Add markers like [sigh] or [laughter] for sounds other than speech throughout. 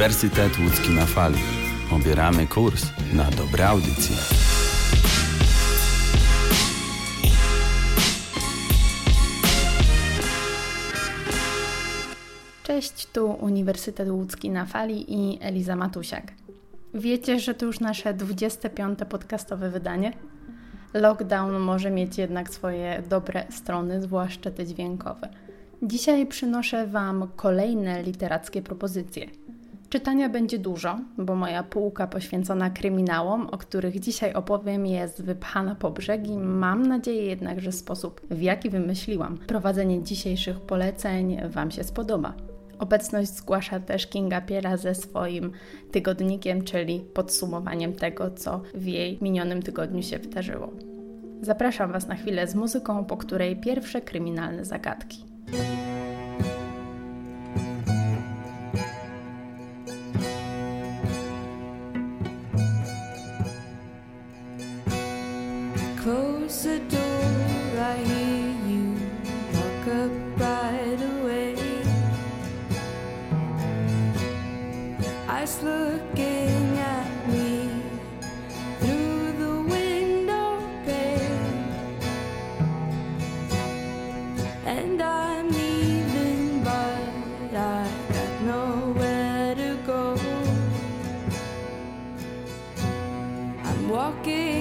Uniwersytet Łódzki na Fali. Obieramy kurs na dobre audycje. Cześć, tu Uniwersytet Łódzki na Fali i Eliza Matusiak. Wiecie, że to już nasze 25. podcastowe wydanie? Lockdown może mieć jednak swoje dobre strony, zwłaszcza te dźwiękowe. Dzisiaj przynoszę Wam kolejne literackie propozycje. Czytania będzie dużo, bo moja półka poświęcona kryminałom, o których dzisiaj opowiem, jest wypchana po brzegi. Mam nadzieję jednak, że sposób, w jaki wymyśliłam prowadzenie dzisiejszych poleceń Wam się spodoba. Obecność zgłasza też Kinga Piera ze swoim tygodnikiem, czyli podsumowaniem tego, co w jej minionym tygodniu się wydarzyło. Zapraszam Was na chwilę z muzyką, po której pierwsze kryminalne zagadki. Eyes looking at me through the window pane, and I'm leaving, but I got nowhere to go. I'm walking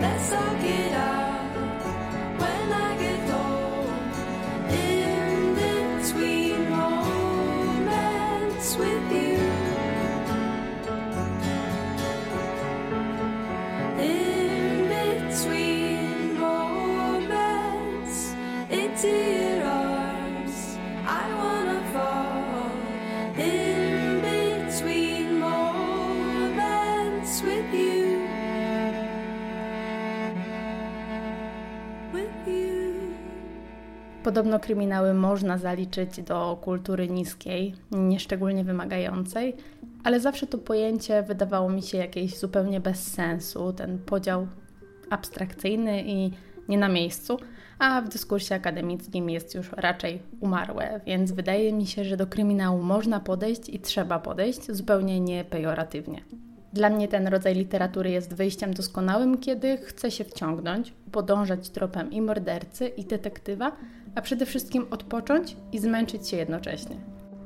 That's all. Podobno kryminały można zaliczyć do kultury niskiej, nieszczególnie wymagającej, ale zawsze to pojęcie wydawało mi się jakieś zupełnie bez sensu, ten podział abstrakcyjny i nie na miejscu, a w dyskursie akademickim jest już raczej umarłe, więc wydaje mi się, że do kryminału można podejść i trzeba podejść zupełnie nie pejoratywnie. Dla mnie ten rodzaj literatury jest wyjściem doskonałym, kiedy chce się wciągnąć, podążać tropem i mordercy, i detektywa, a przede wszystkim odpocząć i zmęczyć się jednocześnie.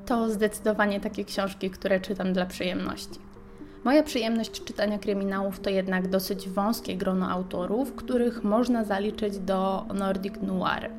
To zdecydowanie takie książki, które czytam dla przyjemności. Moja przyjemność czytania kryminałów to jednak dosyć wąskie grono autorów, których można zaliczyć do Nordic Noir.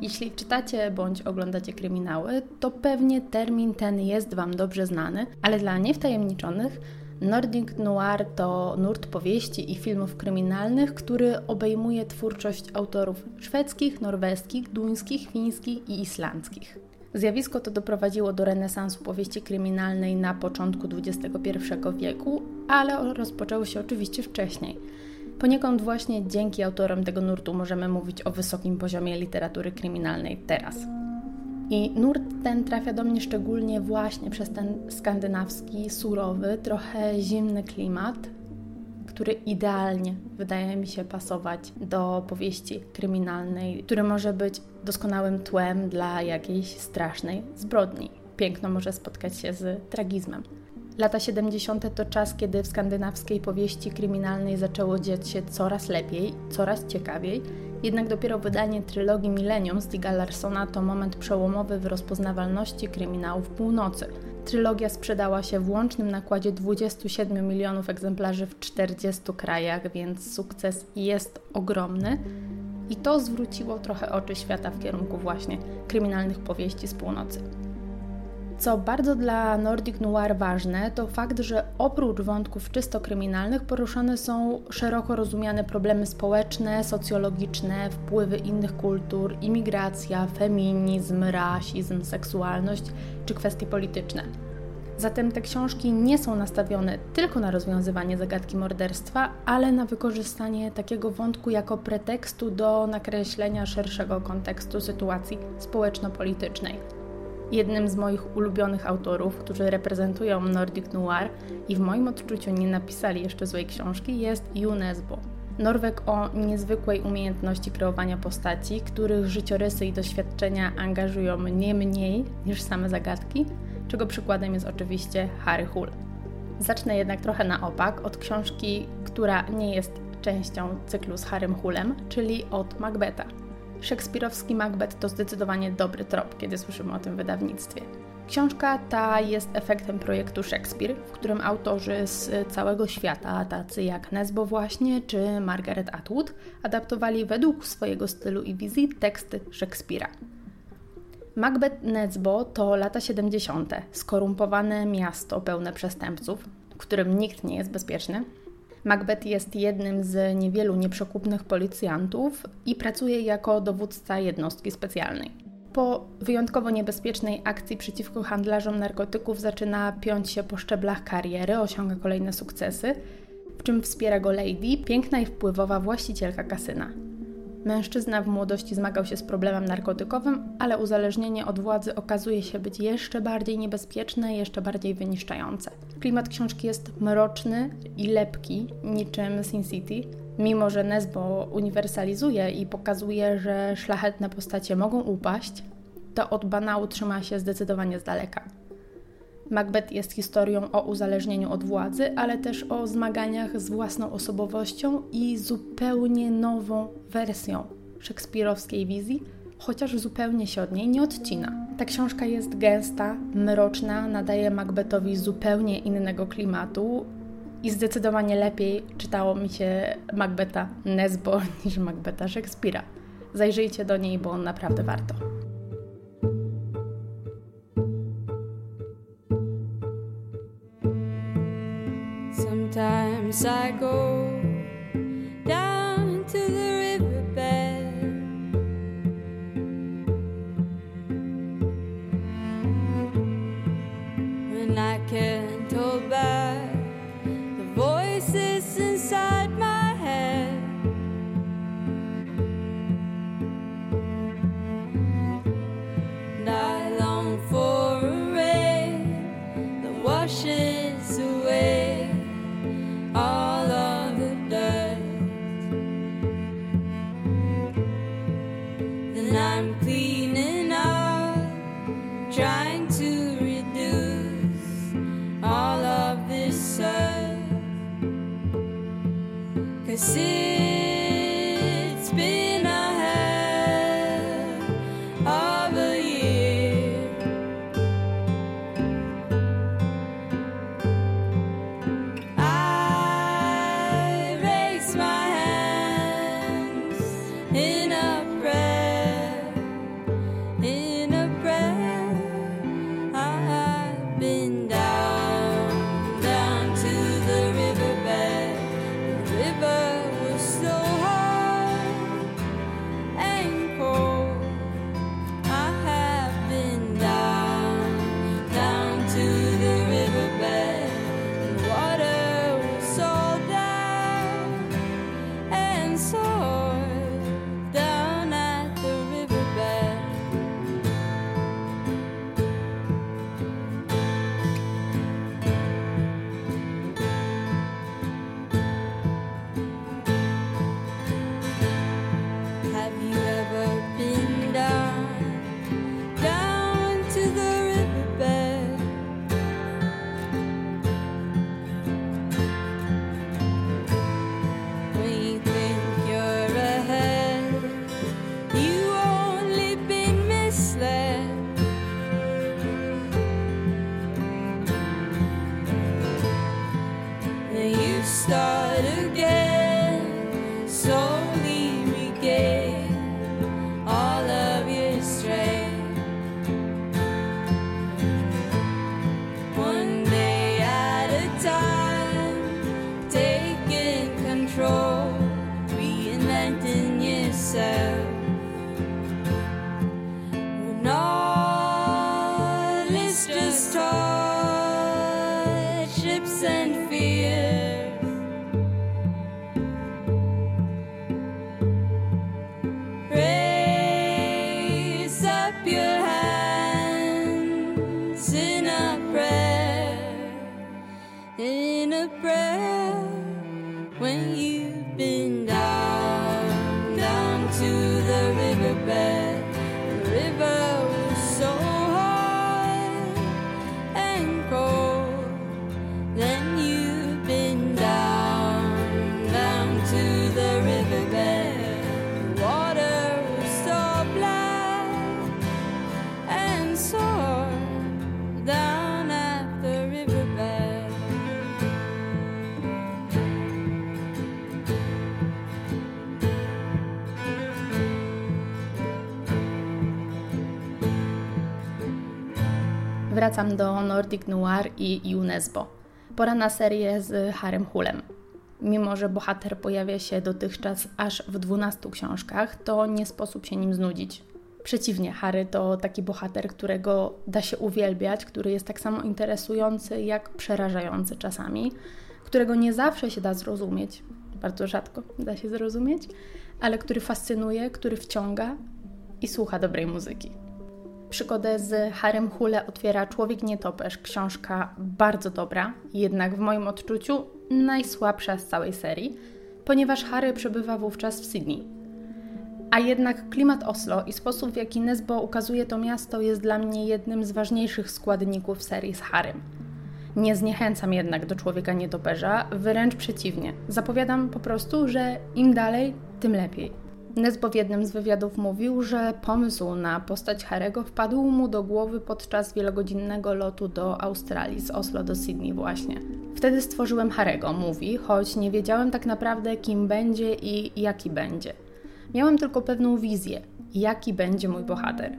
Jeśli czytacie bądź oglądacie kryminały, to pewnie termin ten jest Wam dobrze znany, ale dla niewtajemniczonych Nordic Noir to nurt powieści i filmów kryminalnych, który obejmuje twórczość autorów szwedzkich, norweskich, duńskich, fińskich i islandzkich. Zjawisko to doprowadziło do renesansu powieści kryminalnej na początku XXI wieku, ale rozpoczęło się oczywiście wcześniej. Poniekąd właśnie dzięki autorom tego nurtu możemy mówić o wysokim poziomie literatury kryminalnej teraz. I nurt ten trafia do mnie szczególnie właśnie przez ten skandynawski, surowy, trochę zimny klimat, który idealnie wydaje mi się pasować do powieści kryminalnej, który może być doskonałym tłem dla jakiejś strasznej zbrodni. Piękno może spotkać się z tragizmem. Lata 70. to czas, kiedy w skandynawskiej powieści kryminalnej zaczęło dziać się coraz lepiej, coraz ciekawiej, jednak dopiero wydanie trylogii Millennium Stiga Larsona to moment przełomowy w rozpoznawalności kryminałów północy. Trylogia sprzedała się w łącznym nakładzie 27 milionów egzemplarzy w 40 krajach, więc sukces jest ogromny. I to zwróciło trochę oczy świata w kierunku właśnie kryminalnych powieści z północy. Co bardzo dla Nordic Noir ważne, to fakt, że oprócz wątków czysto kryminalnych poruszane są szeroko rozumiane problemy społeczne, socjologiczne, wpływy innych kultur, imigracja, feminizm, rasizm, seksualność czy kwestie polityczne. Zatem te książki nie są nastawione tylko na rozwiązywanie zagadki morderstwa, ale na wykorzystanie takiego wątku jako pretekstu do nakreślenia szerszego kontekstu sytuacji społeczno-politycznej. Jednym z moich ulubionych autorów, którzy reprezentują Nordic Noir i w moim odczuciu nie napisali jeszcze złej książki, jest UNESCO. Norweg o niezwykłej umiejętności kreowania postaci, których życiorysy i doświadczenia angażują mnie mniej niż same zagadki, czego przykładem jest oczywiście Harry Hull. Zacznę jednak trochę na opak od książki, która nie jest częścią cyklu z Harrym Hullem, czyli od Macbeta. Szekspirowski Macbeth to zdecydowanie dobry trop, kiedy słyszymy o tym wydawnictwie. Książka ta jest efektem projektu Shakespeare, w którym autorzy z całego świata, tacy jak Nesbo właśnie czy Margaret Atwood, adaptowali według swojego stylu i wizji teksty Szekspira. Macbeth Nesbo to lata 70., skorumpowane miasto pełne przestępców, w którym nikt nie jest bezpieczny, Macbeth jest jednym z niewielu nieprzekupnych policjantów i pracuje jako dowódca jednostki specjalnej. Po wyjątkowo niebezpiecznej akcji przeciwko handlarzom narkotyków zaczyna piąć się po szczeblach kariery, osiąga kolejne sukcesy, w czym wspiera go Lady, piękna i wpływowa właścicielka kasyna. Mężczyzna w młodości zmagał się z problemem narkotykowym, ale uzależnienie od władzy okazuje się być jeszcze bardziej niebezpieczne, jeszcze bardziej wyniszczające. Klimat książki jest mroczny i lepki, niczym Sin City, mimo że Nesbo uniwersalizuje i pokazuje, że szlachetne postacie mogą upaść, to od banału trzyma się zdecydowanie z daleka. Macbeth jest historią o uzależnieniu od władzy, ale też o zmaganiach z własną osobowością i zupełnie nową wersją szekspirowskiej wizji, chociaż zupełnie się od niej nie odcina. Ta książka jest gęsta, mroczna, nadaje Macbethowi zupełnie innego klimatu i zdecydowanie lepiej czytało mi się Macbeta Nesbo [laughs] niż Macbeta Szekspira. Zajrzyjcie do niej, bo naprawdę warto. psycho. Hey. Wracam do Nordic Noir i UNESCO. Pora na serię z Harem Hulem. Mimo, że bohater pojawia się dotychczas aż w 12 książkach, to nie sposób się nim znudzić. Przeciwnie, Harry to taki bohater, którego da się uwielbiać, który jest tak samo interesujący jak przerażający czasami, którego nie zawsze się da zrozumieć, bardzo rzadko da się zrozumieć, ale który fascynuje, który wciąga i słucha dobrej muzyki. Przygodę z Harem Hule otwiera Człowiek Nietoperz, książka bardzo dobra, jednak w moim odczuciu najsłabsza z całej serii, ponieważ Harry przebywa wówczas w Sydney. A jednak klimat Oslo i sposób w jaki Nesbo ukazuje to miasto jest dla mnie jednym z ważniejszych składników serii z Harrym. Nie zniechęcam jednak do Człowieka Nietoperza, wręcz przeciwnie. Zapowiadam po prostu, że im dalej, tym lepiej. Nesbo w jednym z wywiadów mówił, że pomysł na postać Harego wpadł mu do głowy podczas wielogodzinnego lotu do Australii, z Oslo do Sydney właśnie. Wtedy stworzyłem Harego, mówi, choć nie wiedziałem tak naprawdę kim będzie i jaki będzie. Miałem tylko pewną wizję, jaki będzie mój bohater.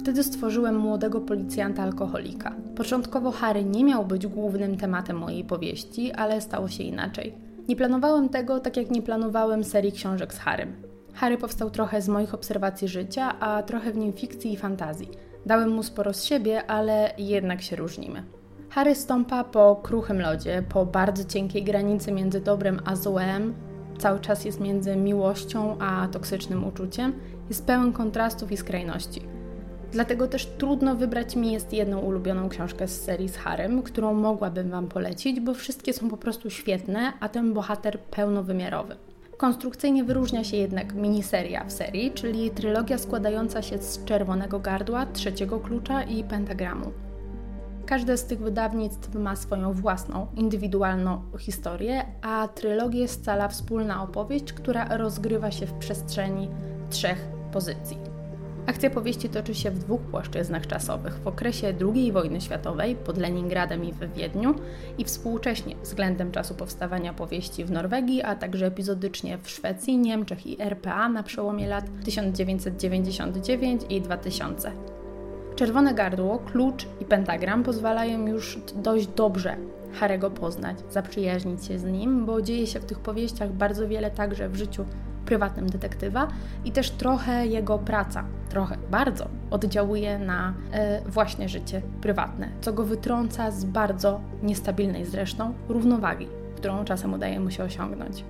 Wtedy stworzyłem młodego policjanta alkoholika. Początkowo Harry nie miał być głównym tematem mojej powieści, ale stało się inaczej. Nie planowałem tego tak jak nie planowałem serii książek z Harrym. Harry powstał trochę z moich obserwacji życia, a trochę w nim fikcji i fantazji. Dałem mu sporo z siebie, ale jednak się różnimy. Harry stąpa po kruchym lodzie, po bardzo cienkiej granicy między dobrem a złem. Cały czas jest między miłością a toksycznym uczuciem. Jest pełen kontrastów i skrajności. Dlatego też trudno wybrać mi jest jedną ulubioną książkę z serii z Harrym, którą mogłabym Wam polecić, bo wszystkie są po prostu świetne, a ten bohater pełnowymiarowy. Konstrukcyjnie wyróżnia się jednak miniseria w serii, czyli trylogia składająca się z Czerwonego Gardła, Trzeciego Klucza i Pentagramu. Każde z tych wydawnictw ma swoją własną, indywidualną historię, a trylogię scala wspólna opowieść, która rozgrywa się w przestrzeni trzech pozycji. Akcja powieści toczy się w dwóch płaszczyznach czasowych: w okresie II wojny światowej pod Leningradem i w Wiedniu i współcześnie względem czasu powstawania powieści w Norwegii, a także epizodycznie w Szwecji, Niemczech i RPA na przełomie lat 1999 i 2000. Czerwone gardło, klucz i pentagram pozwalają już dość dobrze Harego poznać, zaprzyjaźnić się z nim, bo dzieje się w tych powieściach bardzo wiele także w życiu prywatnym detektywa i też trochę jego praca, trochę, bardzo oddziałuje na e, właśnie życie prywatne, co go wytrąca z bardzo niestabilnej zresztą równowagi, którą czasem udaje mu się osiągnąć.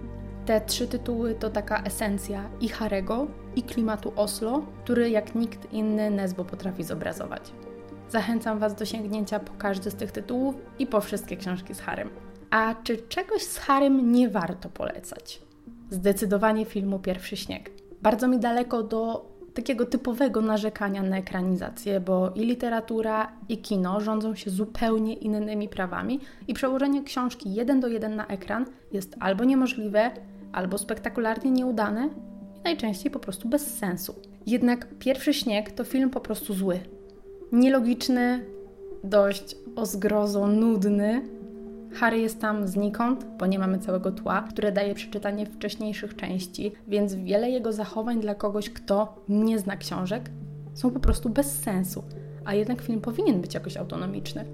Te trzy tytuły to taka esencja i Harego, i klimatu Oslo, który jak nikt inny Nesbo potrafi zobrazować. Zachęcam Was do sięgnięcia po każdy z tych tytułów i po wszystkie książki z Harem. A czy czegoś z Harem nie warto polecać? Zdecydowanie filmu Pierwszy Śnieg. Bardzo mi daleko do takiego typowego narzekania na ekranizację, bo i literatura, i kino rządzą się zupełnie innymi prawami i przełożenie książki jeden do jeden na ekran jest albo niemożliwe, albo spektakularnie nieudane i najczęściej po prostu bez sensu. Jednak Pierwszy Śnieg to film po prostu zły. Nielogiczny, dość o zgrozo nudny, Harry jest tam znikąd, bo nie mamy całego tła, które daje przeczytanie wcześniejszych części, więc wiele jego zachowań dla kogoś, kto nie zna książek, są po prostu bez sensu, a jednak film powinien być jakoś autonomiczny.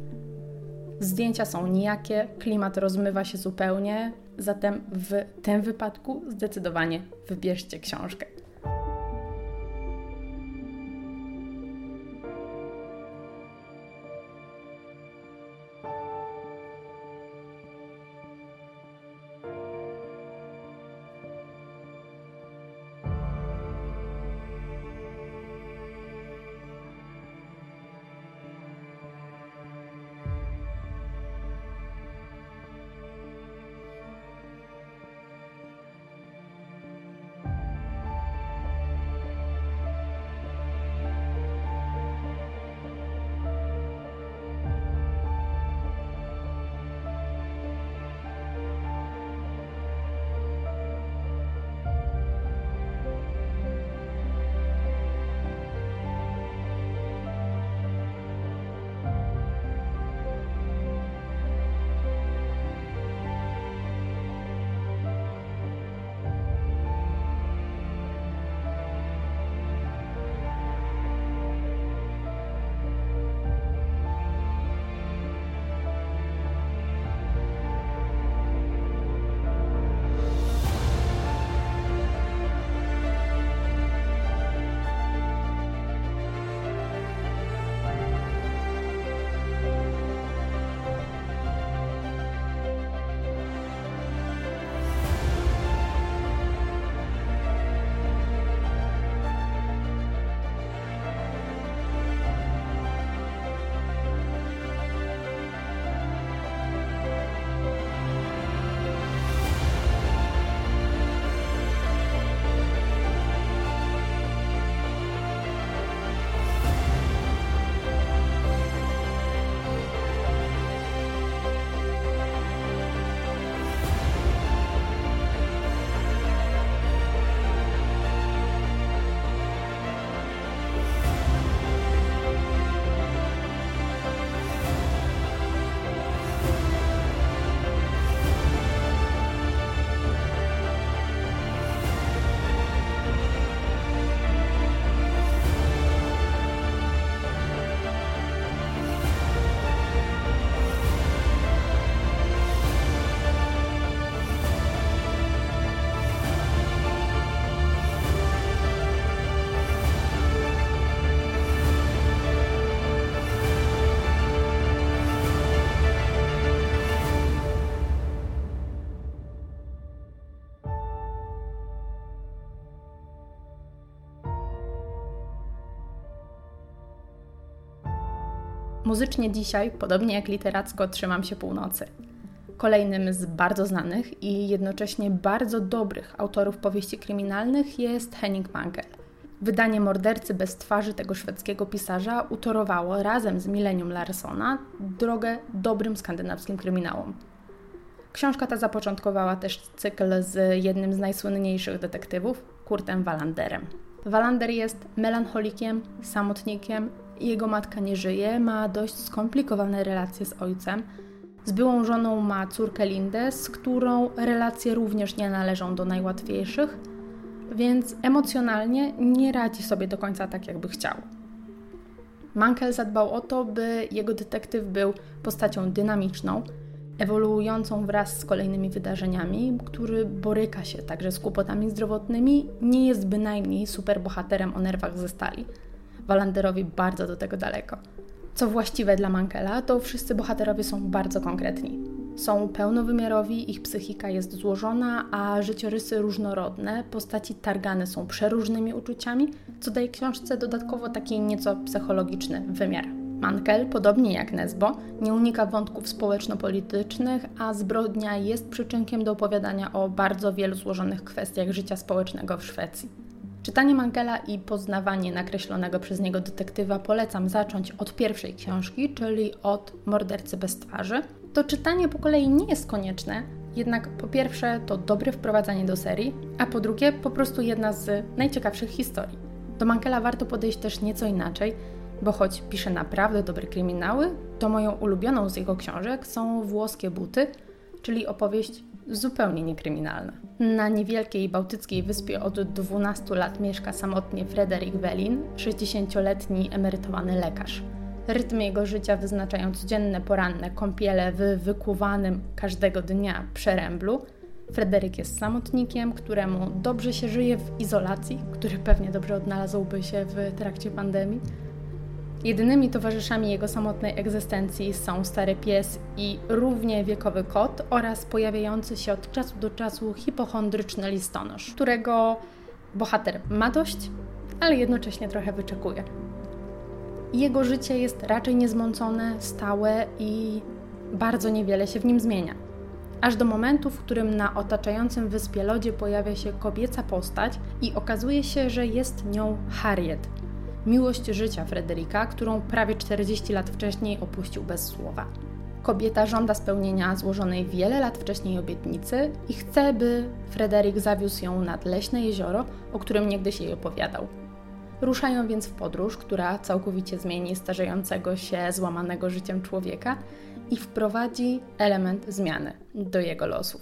Zdjęcia są nijakie, klimat rozmywa się zupełnie, zatem w tym wypadku zdecydowanie wybierzcie książkę. Muzycznie dzisiaj, podobnie jak literacko, trzymam się północy. Kolejnym z bardzo znanych i jednocześnie bardzo dobrych autorów powieści kryminalnych jest Henning Mankell. Wydanie Mordercy bez twarzy tego szwedzkiego pisarza utorowało razem z Milenium Larsona drogę dobrym skandynawskim kryminałom. Książka ta zapoczątkowała też cykl z jednym z najsłynniejszych detektywów, Kurtem Wallanderem. Wallander jest melancholikiem, samotnikiem jego matka nie żyje, ma dość skomplikowane relacje z ojcem. Z byłą żoną ma córkę Lindę, z którą relacje również nie należą do najłatwiejszych, więc emocjonalnie nie radzi sobie do końca tak, jakby chciał. Mankel zadbał o to, by jego detektyw był postacią dynamiczną, ewoluującą wraz z kolejnymi wydarzeniami, który boryka się także z kłopotami zdrowotnymi, nie jest bynajmniej superbohaterem o nerwach ze stali. Walanderowi bardzo do tego daleko. Co właściwe dla Mankela, to wszyscy bohaterowie są bardzo konkretni. Są pełnowymiarowi, ich psychika jest złożona, a życiorysy różnorodne, postaci targane są przeróżnymi uczuciami, co daje książce dodatkowo taki nieco psychologiczny wymiar. Mankel, podobnie jak Nesbo, nie unika wątków społeczno-politycznych, a zbrodnia jest przyczynkiem do opowiadania o bardzo wielu złożonych kwestiach życia społecznego w Szwecji. Czytanie Mankela i poznawanie nakreślonego przez niego detektywa polecam zacząć od pierwszej książki, czyli od Mordercy bez twarzy. To czytanie po kolei nie jest konieczne, jednak po pierwsze to dobre wprowadzanie do serii, a po drugie po prostu jedna z najciekawszych historii. Do Mankela warto podejść też nieco inaczej, bo choć pisze naprawdę dobre kryminały, to moją ulubioną z jego książek są Włoskie buty, czyli opowieść zupełnie niekryminalna. Na niewielkiej bałtyckiej wyspie od 12 lat mieszka samotnie Frederick Welin, 60-letni emerytowany lekarz. Rytm jego życia wyznaczają codzienne poranne kąpiele w wykuwanym każdego dnia przeręblu. Frederick jest samotnikiem, któremu dobrze się żyje w izolacji, który pewnie dobrze odnalazłby się w trakcie pandemii. Jedynymi towarzyszami jego samotnej egzystencji są stary pies i równie wiekowy kot oraz pojawiający się od czasu do czasu hipochondryczny listonosz, którego bohater ma dość, ale jednocześnie trochę wyczekuje. Jego życie jest raczej niezmącone, stałe i bardzo niewiele się w nim zmienia. Aż do momentu, w którym na otaczającym wyspie lodzie pojawia się kobieca postać i okazuje się, że jest nią Harriet, miłość życia Frederika, którą prawie 40 lat wcześniej opuścił bez słowa. Kobieta żąda spełnienia złożonej wiele lat wcześniej obietnicy i chce, by Frederik zawiózł ją nad leśne jezioro, o którym niegdyś jej opowiadał. Ruszają więc w podróż, która całkowicie zmieni starzejącego się, złamanego życiem człowieka i wprowadzi element zmiany do jego losów.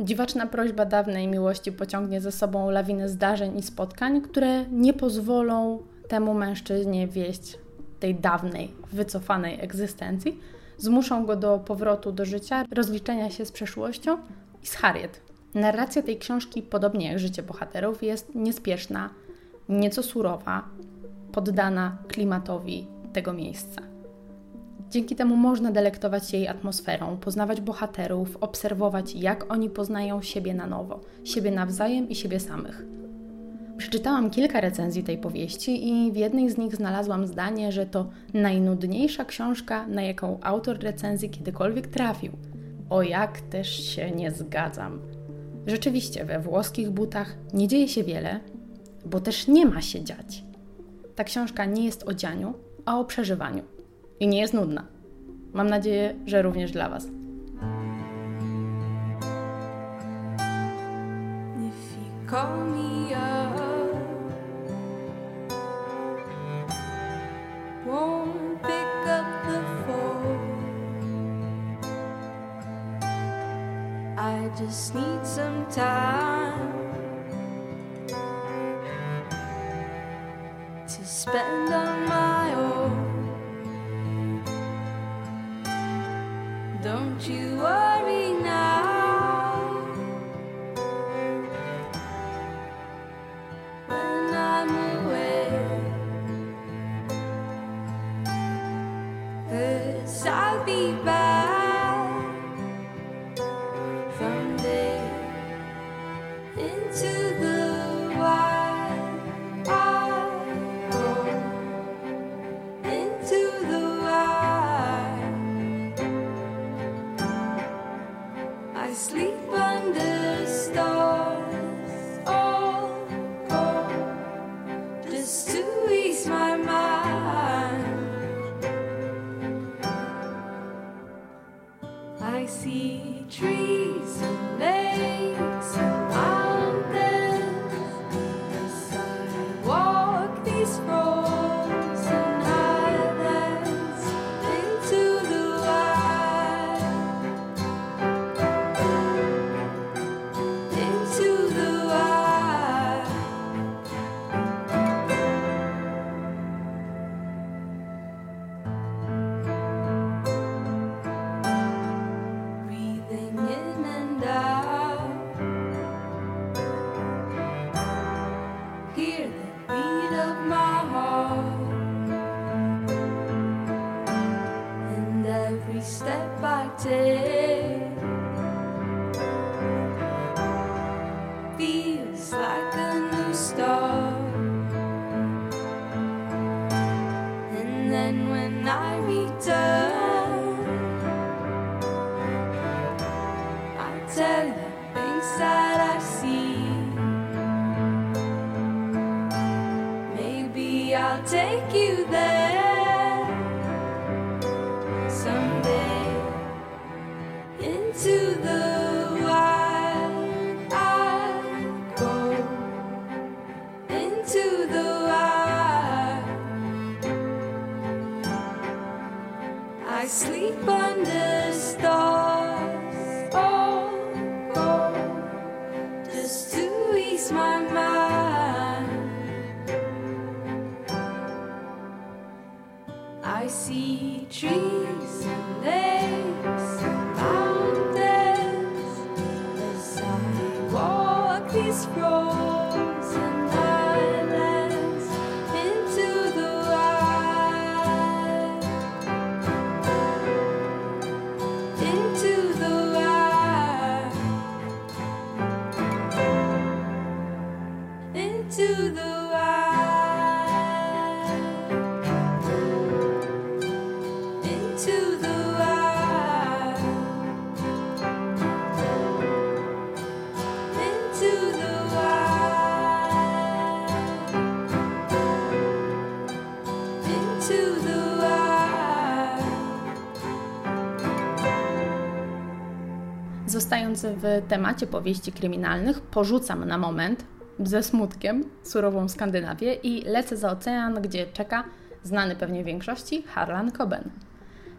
Dziwaczna prośba dawnej miłości pociągnie ze sobą lawinę zdarzeń i spotkań, które nie pozwolą temu mężczyźnie wieść tej dawnej, wycofanej egzystencji, zmuszą go do powrotu do życia, rozliczenia się z przeszłością i z Harriet. Narracja tej książki, podobnie jak życie bohaterów, jest niespieszna, nieco surowa, poddana klimatowi tego miejsca. Dzięki temu można delektować się jej atmosferą, poznawać bohaterów, obserwować, jak oni poznają siebie na nowo, siebie nawzajem i siebie samych. Przeczytałam kilka recenzji tej powieści i w jednej z nich znalazłam zdanie, że to najnudniejsza książka, na jaką autor recenzji kiedykolwiek trafił. O jak też się nie zgadzam. Rzeczywiście, we włoskich butach nie dzieje się wiele, bo też nie ma się dziać. Ta książka nie jest o dzianiu, a o przeżywaniu. I nie jest nudna. Mam nadzieję, że również dla Was. If Zostając w temacie powieści kryminalnych, porzucam na moment ze smutkiem surową Skandynawię i lecę za ocean, gdzie czeka znany pewnie większości Harlan Coben.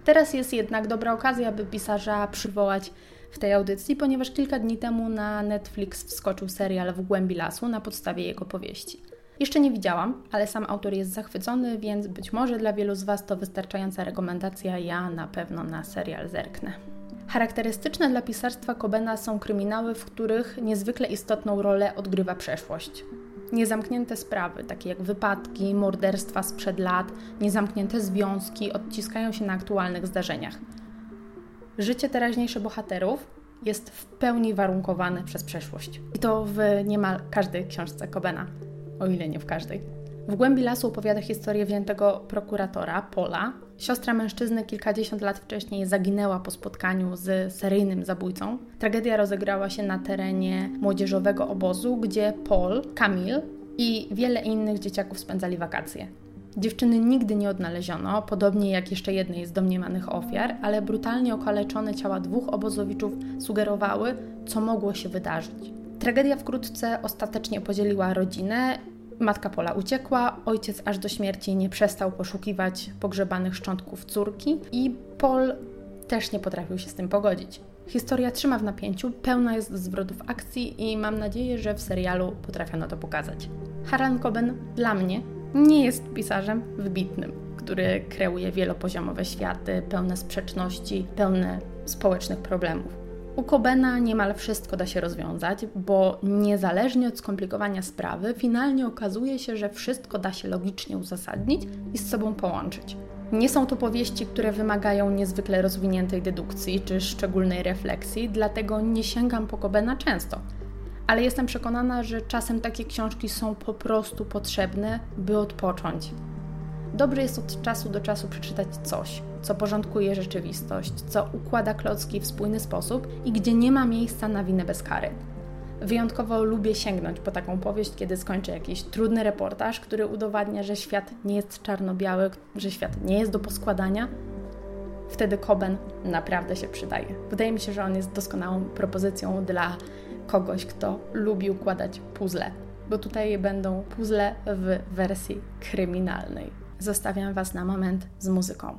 Teraz jest jednak dobra okazja, by pisarza przywołać w tej audycji, ponieważ kilka dni temu na Netflix wskoczył serial W głębi lasu na podstawie jego powieści. Jeszcze nie widziałam, ale sam autor jest zachwycony, więc być może dla wielu z Was to wystarczająca rekomendacja. Ja na pewno na serial zerknę. Charakterystyczne dla pisarstwa Cobena są kryminały, w których niezwykle istotną rolę odgrywa przeszłość. Niezamknięte sprawy, takie jak wypadki, morderstwa sprzed lat, niezamknięte związki odciskają się na aktualnych zdarzeniach. Życie teraźniejsze bohaterów jest w pełni warunkowane przez przeszłość. I to w niemal każdej książce Cobena, o ile nie w każdej. W głębi lasu opowiada historię wziętego prokuratora, Pola. Siostra mężczyzny kilkadziesiąt lat wcześniej zaginęła po spotkaniu z seryjnym zabójcą. Tragedia rozegrała się na terenie młodzieżowego obozu, gdzie Paul, Kamil i wiele innych dzieciaków spędzali wakacje. Dziewczyny nigdy nie odnaleziono, podobnie jak jeszcze jednej z domniemanych ofiar, ale brutalnie okaleczone ciała dwóch obozowiczów sugerowały, co mogło się wydarzyć. Tragedia wkrótce ostatecznie podzieliła rodzinę. Matka Pola uciekła, ojciec aż do śmierci nie przestał poszukiwać pogrzebanych szczątków córki i Paul też nie potrafił się z tym pogodzić. Historia trzyma w napięciu, pełna jest zwrotów akcji i mam nadzieję, że w serialu potrafiono to pokazać. Harlan Coben dla mnie nie jest pisarzem wybitnym, który kreuje wielopoziomowe światy, pełne sprzeczności, pełne społecznych problemów. U Cobena niemal wszystko da się rozwiązać, bo niezależnie od skomplikowania sprawy, finalnie okazuje się, że wszystko da się logicznie uzasadnić i z sobą połączyć. Nie są to powieści, które wymagają niezwykle rozwiniętej dedukcji czy szczególnej refleksji, dlatego nie sięgam po Cobena często. Ale jestem przekonana, że czasem takie książki są po prostu potrzebne, by odpocząć. Dobrze jest od czasu do czasu przeczytać coś, co porządkuje rzeczywistość, co układa klocki w spójny sposób i gdzie nie ma miejsca na winę bez kary. Wyjątkowo lubię sięgnąć po taką powieść, kiedy skończę jakiś trudny reportaż, który udowadnia, że świat nie jest czarno-biały, że świat nie jest do poskładania. Wtedy Coben naprawdę się przydaje. Wydaje mi się, że on jest doskonałą propozycją dla kogoś, kto lubi układać puzzle, bo tutaj będą puzzle w wersji kryminalnej. Zostawiam Was na moment z muzyką.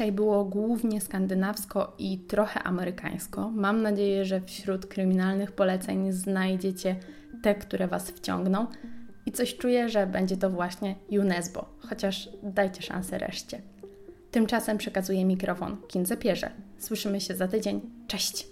dzisiaj było głównie skandynawsko i trochę amerykańsko. Mam nadzieję, że wśród kryminalnych poleceń znajdziecie te, które Was wciągną. I coś czuję, że będzie to właśnie UNESCO, chociaż dajcie szansę reszcie. Tymczasem przekazuję mikrofon Kindze Pierze. Słyszymy się za tydzień. Cześć!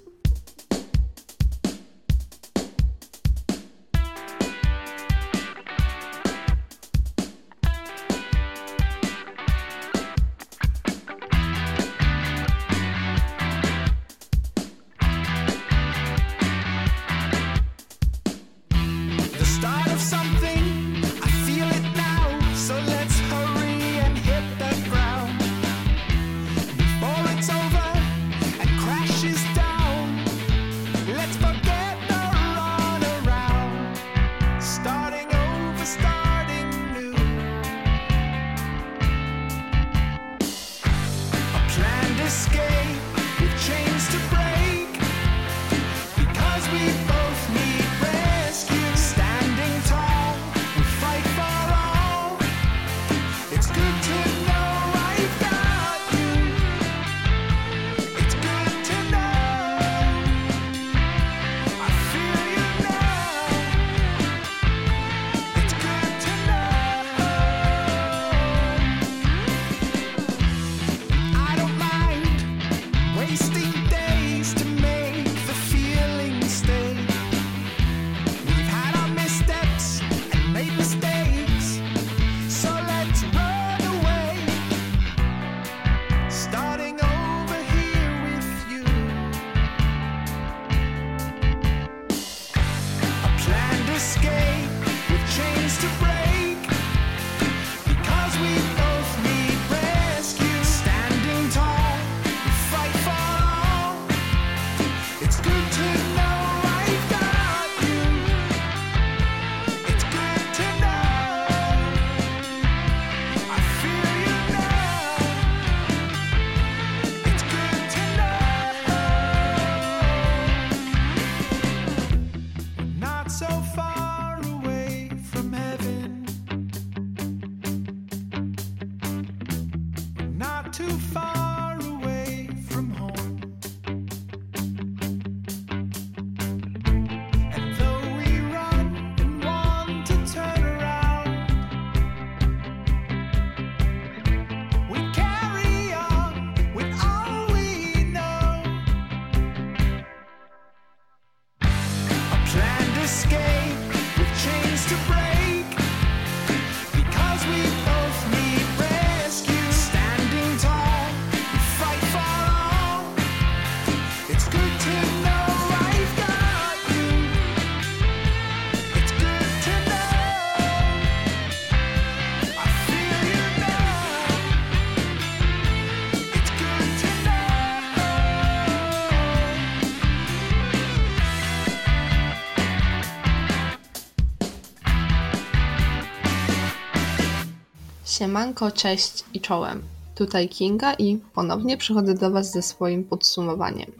Siemanko, cześć i czołem. Tutaj Kinga i ponownie przychodzę do Was ze swoim podsumowaniem.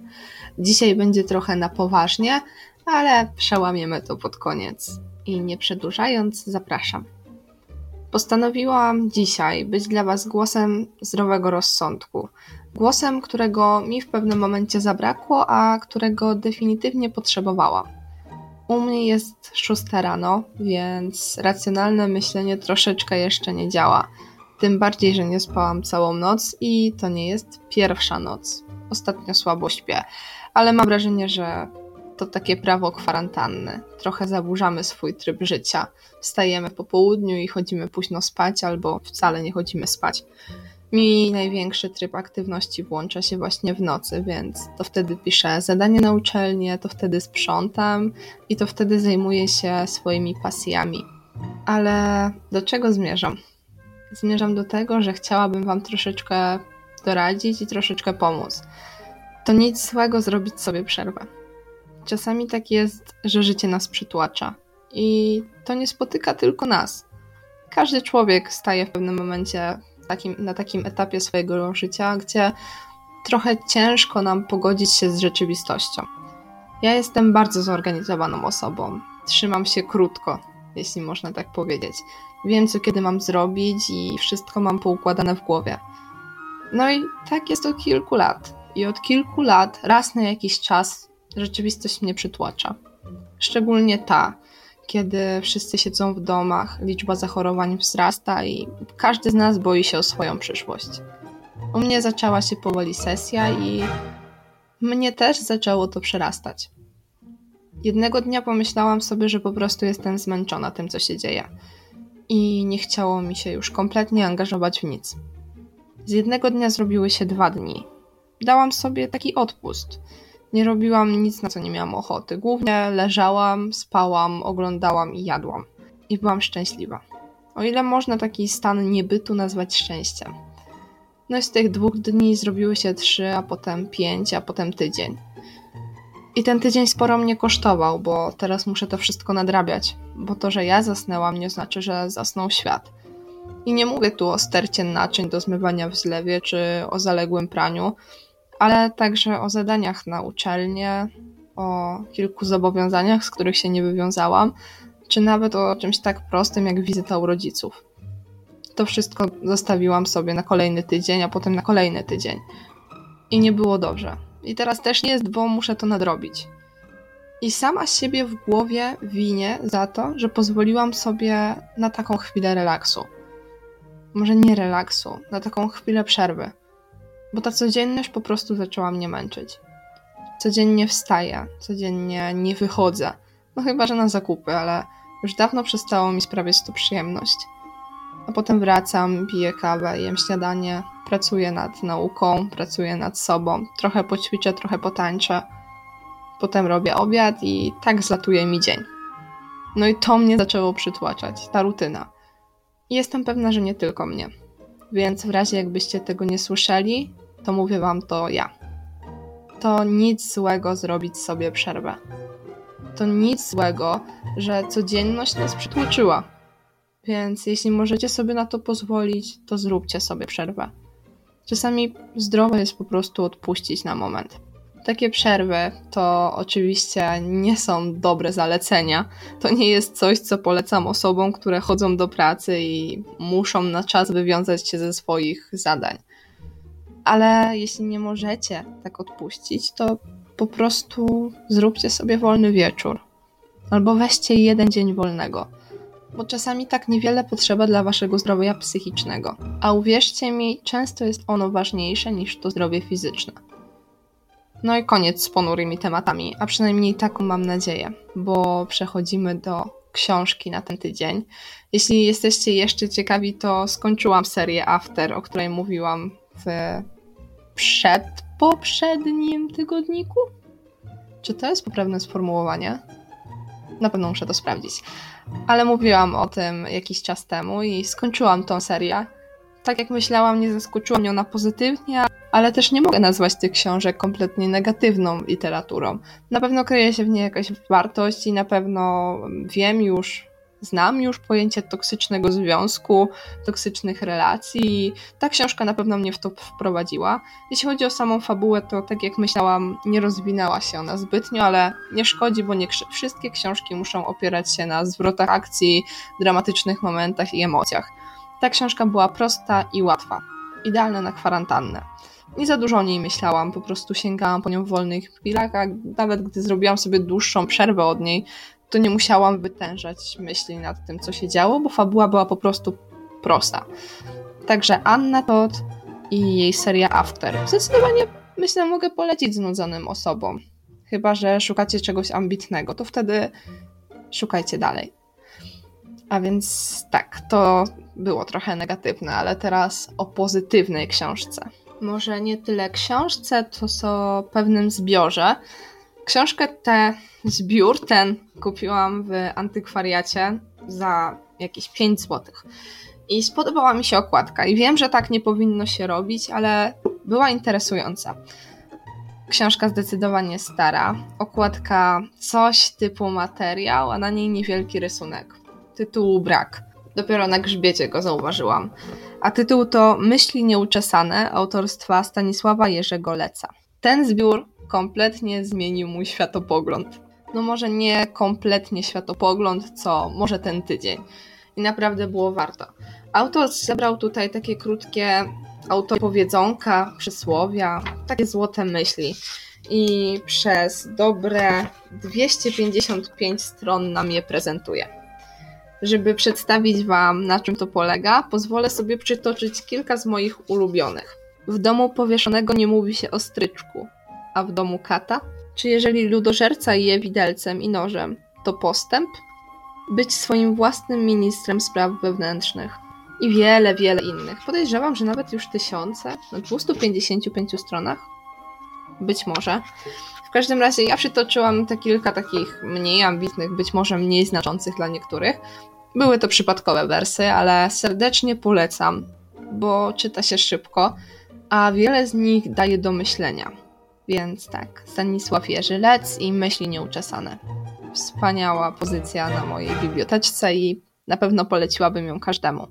Dzisiaj będzie trochę na poważnie, ale przełamiemy to pod koniec. I nie przedłużając, zapraszam. Postanowiłam dzisiaj być dla Was głosem zdrowego rozsądku. Głosem, którego mi w pewnym momencie zabrakło, a którego definitywnie potrzebowałam. U mnie jest 6 rano, więc racjonalne myślenie troszeczkę jeszcze nie działa. Tym bardziej, że nie spałam całą noc i to nie jest pierwsza noc. Ostatnio słabo śpię, ale mam wrażenie, że to takie prawo kwarantanny. Trochę zaburzamy swój tryb życia. Wstajemy po południu i chodzimy późno spać, albo wcale nie chodzimy spać. Mi największy tryb aktywności włącza się właśnie w nocy, więc to wtedy piszę zadanie na uczelnię, to wtedy sprzątam i to wtedy zajmuję się swoimi pasjami. Ale do czego zmierzam? Zmierzam do tego, że chciałabym Wam troszeczkę doradzić i troszeczkę pomóc. To nic złego zrobić sobie przerwę. Czasami tak jest, że życie nas przytłacza i to nie spotyka tylko nas. Każdy człowiek staje w pewnym momencie takim, na takim etapie swojego życia, gdzie trochę ciężko nam pogodzić się z rzeczywistością. Ja jestem bardzo zorganizowaną osobą. Trzymam się krótko, jeśli można tak powiedzieć. Wiem, co kiedy mam zrobić i wszystko mam poukładane w głowie. No i tak jest od kilku lat. I od kilku lat, raz na jakiś czas, rzeczywistość mnie przytłacza. Szczególnie ta, kiedy wszyscy siedzą w domach, liczba zachorowań wzrasta i każdy z nas boi się o swoją przyszłość. U mnie zaczęła się powoli sesja i mnie też zaczęło to przerastać. Jednego dnia pomyślałam sobie, że po prostu jestem zmęczona tym, co się dzieje. I nie chciało mi się już kompletnie angażować w nic. Z jednego dnia zrobiły się dwa dni. Dałam sobie taki odpust. Nie robiłam nic, na co nie miałam ochoty. Głównie leżałam, spałam, oglądałam i jadłam. I byłam szczęśliwa. O ile można taki stan niebytu nazwać szczęściem. No i z tych dwóch dni zrobiły się trzy, a potem pięć, a potem tydzień. I ten tydzień sporo mnie kosztował, bo teraz muszę to wszystko nadrabiać. Bo to, że ja zasnęłam, nie znaczy, że zasnął świat. I nie mówię tu o stercie naczyń do zmywania w zlewie czy o zaległym praniu, ale także o zadaniach na uczelnię, o kilku zobowiązaniach, z których się nie wywiązałam, czy nawet o czymś tak prostym jak wizyta u rodziców. To wszystko zostawiłam sobie na kolejny tydzień, a potem na kolejny tydzień. I nie było dobrze. I teraz też nie jest, bo muszę to nadrobić. I sama siebie w głowie winię za to, że pozwoliłam sobie na taką chwilę relaksu. Może nie relaksu, na taką chwilę przerwy bo ta codzienność po prostu zaczęła mnie męczyć. Codziennie wstaję, codziennie nie wychodzę. No chyba, że na zakupy, ale już dawno przestało mi sprawiać to przyjemność. A potem wracam, piję kawę, jem śniadanie, pracuję nad nauką, pracuję nad sobą, trochę poćwiczę, trochę potańczę. Potem robię obiad i tak zlatuje mi dzień. No i to mnie zaczęło przytłaczać, ta rutyna. I jestem pewna, że nie tylko mnie. Więc w razie jakbyście tego nie słyszeli, to mówię wam to ja. To nic złego zrobić sobie przerwę. To nic złego, że codzienność nas przytłoczyła. Więc jeśli możecie sobie na to pozwolić, to zróbcie sobie przerwę. Czasami zdrowo jest po prostu odpuścić na moment. Takie przerwy to oczywiście nie są dobre zalecenia. To nie jest coś, co polecam osobom, które chodzą do pracy i muszą na czas wywiązać się ze swoich zadań. Ale jeśli nie możecie tak odpuścić, to po prostu zróbcie sobie wolny wieczór. Albo weźcie jeden dzień wolnego. Bo czasami tak niewiele potrzeba dla waszego zdrowia psychicznego. A uwierzcie mi, często jest ono ważniejsze niż to zdrowie fizyczne. No i koniec z ponurymi tematami, a przynajmniej taką mam nadzieję, bo przechodzimy do książki na ten tydzień. Jeśli jesteście jeszcze ciekawi, to skończyłam serię After, o której mówiłam w przedpoprzednim tygodniku. Czy to jest poprawne sformułowanie? Na pewno muszę to sprawdzić. Ale mówiłam o tym jakiś czas temu i skończyłam tą serię. Tak jak myślałam, nie zaskoczyła mnie ona pozytywnie, ale też nie mogę nazwać tych książek kompletnie negatywną literaturą. Na pewno kryje się w niej jakaś wartość i na pewno wiem już, znam już pojęcie toksycznego związku, toksycznych relacji. Ta książka na pewno mnie w to wprowadziła. Jeśli chodzi o samą fabułę, to tak jak myślałam, nie rozwinęła się ona zbytnio, ale nie szkodzi, bo nie wszystkie książki muszą opierać się na zwrotach akcji, dramatycznych momentach i emocjach. Ta książka była prosta i łatwa. Idealna na kwarantannę. Nie za dużo o niej myślałam, po prostu sięgałam po nią w wolnych chwilach, a nawet gdy zrobiłam sobie dłuższą przerwę od niej, to nie musiałam wytężać myśli nad tym, co się działo, bo fabuła była po prostu prosta. także Anna Todd i jej seria After. Zdecydowanie myślę, mogę polecić znudzonym osobom. Chyba, że szukacie czegoś ambitnego, to wtedy szukajcie dalej. A więc tak, to było trochę negatywne, ale teraz o pozytywnej książce. Może nie tyle książce, to co pewnym zbiorze. Książkę tę, zbiór ten kupiłam w antykwariacie za jakieś 5 zł. I spodobała mi się okładka. I wiem, że tak nie powinno się robić, ale była interesująca. Książka zdecydowanie stara. Okładka coś typu materiał, a na niej niewielki rysunek. Tytułu brak. Dopiero na grzbiecie go zauważyłam. A tytuł to Myśli nieuczesane autorstwa Stanisława Jerzego Leca. Ten zbiór kompletnie zmienił mój światopogląd. No może nie kompletnie światopogląd, co może ten tydzień. I naprawdę było warto. Autor zebrał tutaj takie krótkie autopowiedzonka, przysłowia, takie złote myśli. I przez dobre 255 stron nam je prezentuje. Żeby przedstawić Wam, na czym to polega, pozwolę sobie przytoczyć kilka z moich ulubionych. W domu powieszonego nie mówi się o stryczku, a w domu kata? Czy jeżeli ludożerca je widelcem i nożem, to postęp? Być swoim własnym ministrem spraw wewnętrznych. I wiele, wiele innych. Podejrzewam, że nawet już tysiące, na 255 stronach. Być może. W każdym razie ja przytoczyłam te kilka takich mniej ambitnych, być może mniej znaczących dla niektórych. Były to przypadkowe wersy, ale serdecznie polecam, bo czyta się szybko, a wiele z nich daje do myślenia. Więc tak, Stanisław Jerzy Lec i Myśli Nieuczesane. Wspaniała pozycja na mojej biblioteczce i na pewno poleciłabym ją każdemu.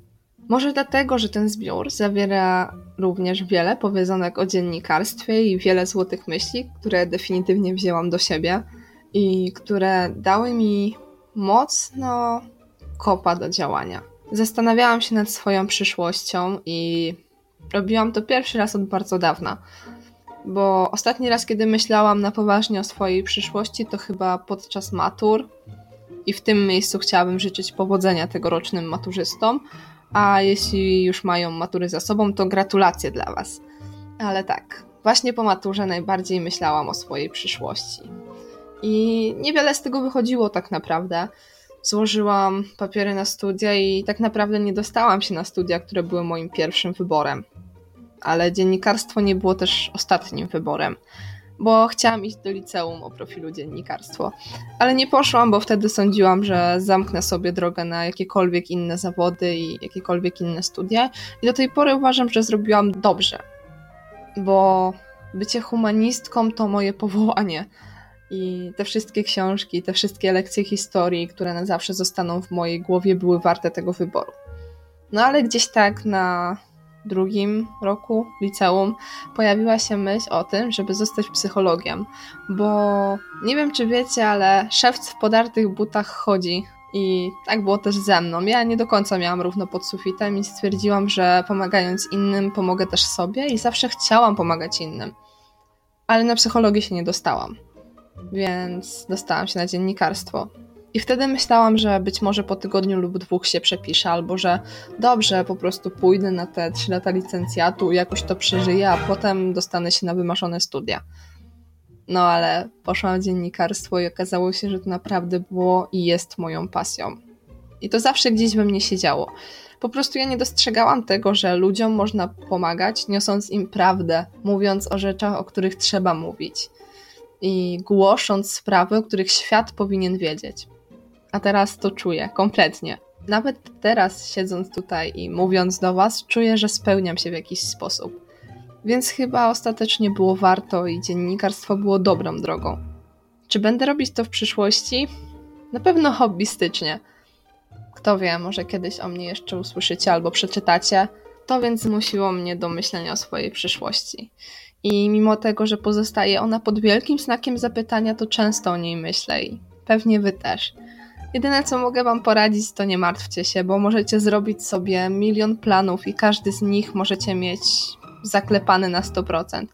Może dlatego, że ten zbiór zawiera również wiele powiedzonek o dziennikarstwie i wiele złotych myśli, które definitywnie wzięłam do siebie i które dały mi mocno kopa do działania. Zastanawiałam się nad swoją przyszłością i robiłam to pierwszy raz od bardzo dawna. Bo ostatni raz, kiedy myślałam na poważnie o swojej przyszłości, to chyba podczas matur. I w tym miejscu chciałabym życzyć powodzenia tegorocznym maturzystom, a jeśli już mają matury za sobą, to gratulacje dla Was. Ale tak, właśnie po maturze najbardziej myślałam o swojej przyszłości. I niewiele z tego wychodziło tak naprawdę. Złożyłam papiery na studia i tak naprawdę nie dostałam się na studia, które były moim pierwszym wyborem. Ale dziennikarstwo nie było też ostatnim wyborem bo chciałam iść do liceum o profilu dziennikarstwo. Ale nie poszłam, bo wtedy sądziłam, że zamknę sobie drogę na jakiekolwiek inne zawody i jakiekolwiek inne studia. I do tej pory uważam, że zrobiłam dobrze, bo bycie humanistką to moje powołanie. I te wszystkie książki, te wszystkie lekcje historii, które na zawsze zostaną w mojej głowie, były warte tego wyboru. No ale gdzieś tak na drugim roku liceum pojawiła się myśl o tym, żeby zostać psychologiem, bo nie wiem czy wiecie, ale szewc w podartych butach chodzi i tak było też ze mną. Ja nie do końca miałam równo pod sufitem i stwierdziłam, że pomagając innym pomogę też sobie i zawsze chciałam pomagać innym. Ale na psychologię się nie dostałam, więc dostałam się na dziennikarstwo. I wtedy myślałam, że być może po tygodniu lub dwóch się przepiszę, albo że dobrze, po prostu pójdę na te trzy lata licencjatu, jakoś to przeżyję, a potem dostanę się na wymarzone studia. No ale poszłam w dziennikarstwo i okazało się, że to naprawdę było i jest moją pasją. I to zawsze gdzieś we mnie siedziało. Po prostu ja nie dostrzegałam tego, że ludziom można pomagać, niosąc im prawdę, mówiąc o rzeczach, o których trzeba mówić i głosząc sprawy, o których świat powinien wiedzieć a teraz to czuję kompletnie. Nawet teraz, siedząc tutaj i mówiąc do Was, czuję, że spełniam się w jakiś sposób. Więc chyba ostatecznie było warto i dziennikarstwo było dobrą drogą. Czy będę robić to w przyszłości? Na pewno hobbystycznie. Kto wie, może kiedyś o mnie jeszcze usłyszycie albo przeczytacie. To więc zmusiło mnie do myślenia o swojej przyszłości. I mimo tego, że pozostaje ona pod wielkim znakiem zapytania, to często o niej myślę i pewnie wy też. Jedyne co mogę Wam poradzić, to nie martwcie się, bo możecie zrobić sobie milion planów i każdy z nich możecie mieć zaklepany na 100%.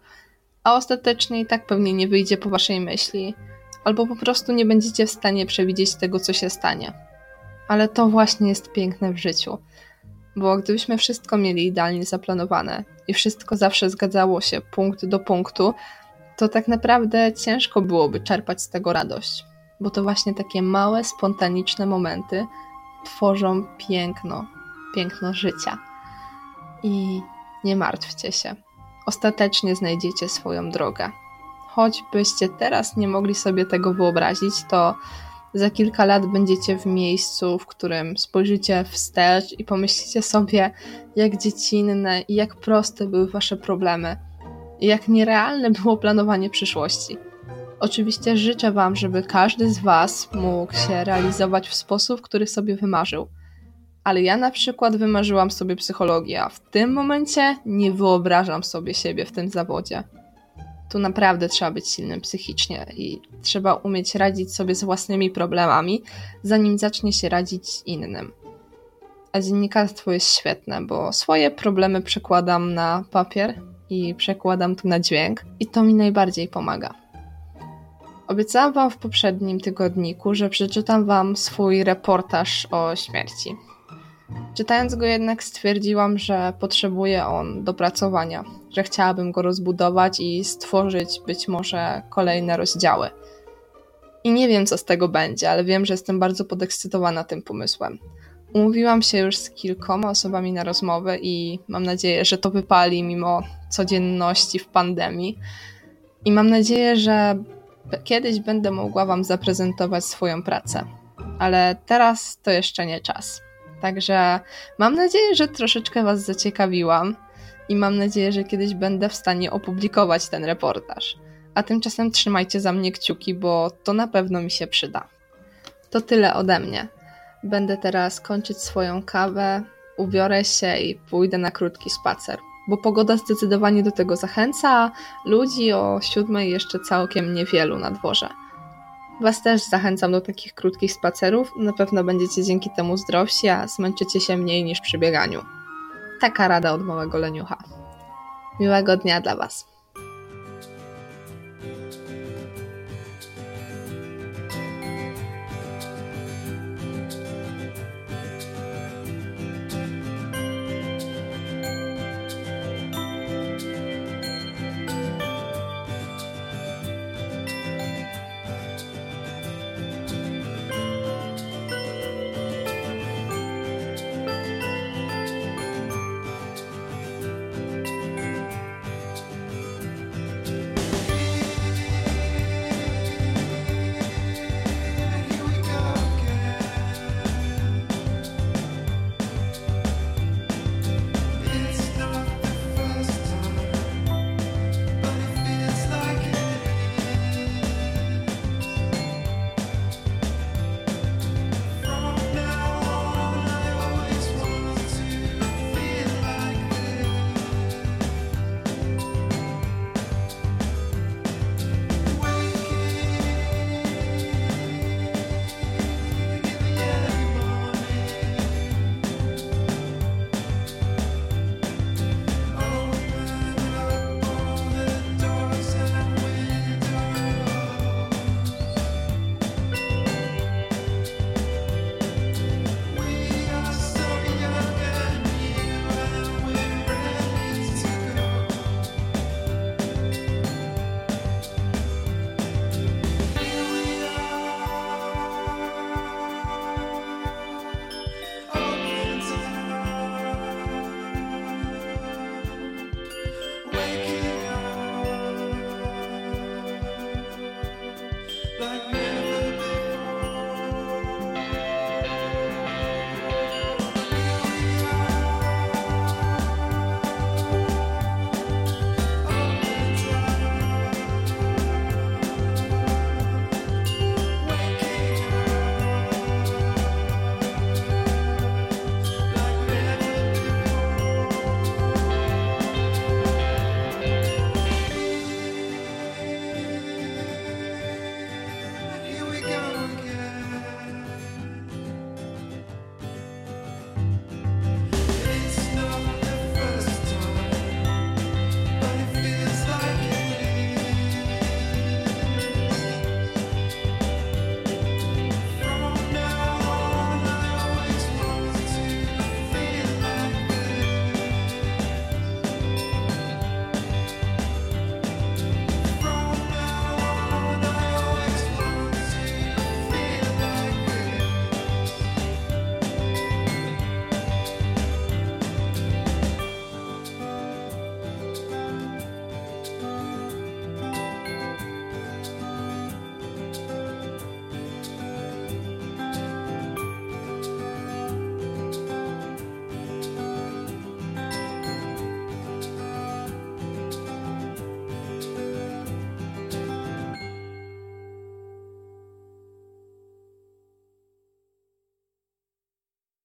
A ostatecznie i tak pewnie nie wyjdzie po Waszej myśli, albo po prostu nie będziecie w stanie przewidzieć tego, co się stanie. Ale to właśnie jest piękne w życiu. Bo gdybyśmy wszystko mieli idealnie zaplanowane i wszystko zawsze zgadzało się punkt do punktu, to tak naprawdę ciężko byłoby czerpać z tego radość. Bo to właśnie takie małe, spontaniczne momenty tworzą piękno, piękno życia. I nie martwcie się. Ostatecznie znajdziecie swoją drogę. Choćbyście teraz nie mogli sobie tego wyobrazić, to za kilka lat będziecie w miejscu, w którym spojrzycie wstecz i pomyślicie sobie, jak dziecinne i jak proste były wasze problemy, i jak nierealne było planowanie przyszłości. Oczywiście życzę Wam, żeby każdy z Was mógł się realizować w sposób, który sobie wymarzył. Ale ja na przykład wymarzyłam sobie psychologię, a w tym momencie nie wyobrażam sobie siebie w tym zawodzie. Tu naprawdę trzeba być silnym psychicznie i trzeba umieć radzić sobie z własnymi problemami, zanim zacznie się radzić innym. A dziennikarstwo jest świetne, bo swoje problemy przekładam na papier i przekładam tu na dźwięk, i to mi najbardziej pomaga. Obiecałam Wam w poprzednim tygodniku, że przeczytam Wam swój reportaż o śmierci. Czytając go jednak stwierdziłam, że potrzebuje on dopracowania, że chciałabym go rozbudować i stworzyć być może kolejne rozdziały. I nie wiem, co z tego będzie, ale wiem, że jestem bardzo podekscytowana tym pomysłem. Umówiłam się już z kilkoma osobami na rozmowę i mam nadzieję, że to wypali mimo codzienności w pandemii. I mam nadzieję, że kiedyś będę mogła Wam zaprezentować swoją pracę. Ale teraz to jeszcze nie czas. Także mam nadzieję, że troszeczkę Was zaciekawiłam i mam nadzieję, że kiedyś będę w stanie opublikować ten reportaż. A tymczasem trzymajcie za mnie kciuki, bo to na pewno mi się przyda. To tyle ode mnie. Będę teraz kończyć swoją kawę, ubiorę się i pójdę na krótki spacer, bo pogoda zdecydowanie do tego zachęca, ludzi o siódmej jeszcze całkiem niewielu na dworze. Was też zachęcam do takich krótkich spacerów, na pewno będziecie dzięki temu zdrowsi, a zmęczycie się mniej niż przy bieganiu. Taka rada od małego leniucha. Miłego dnia dla Was.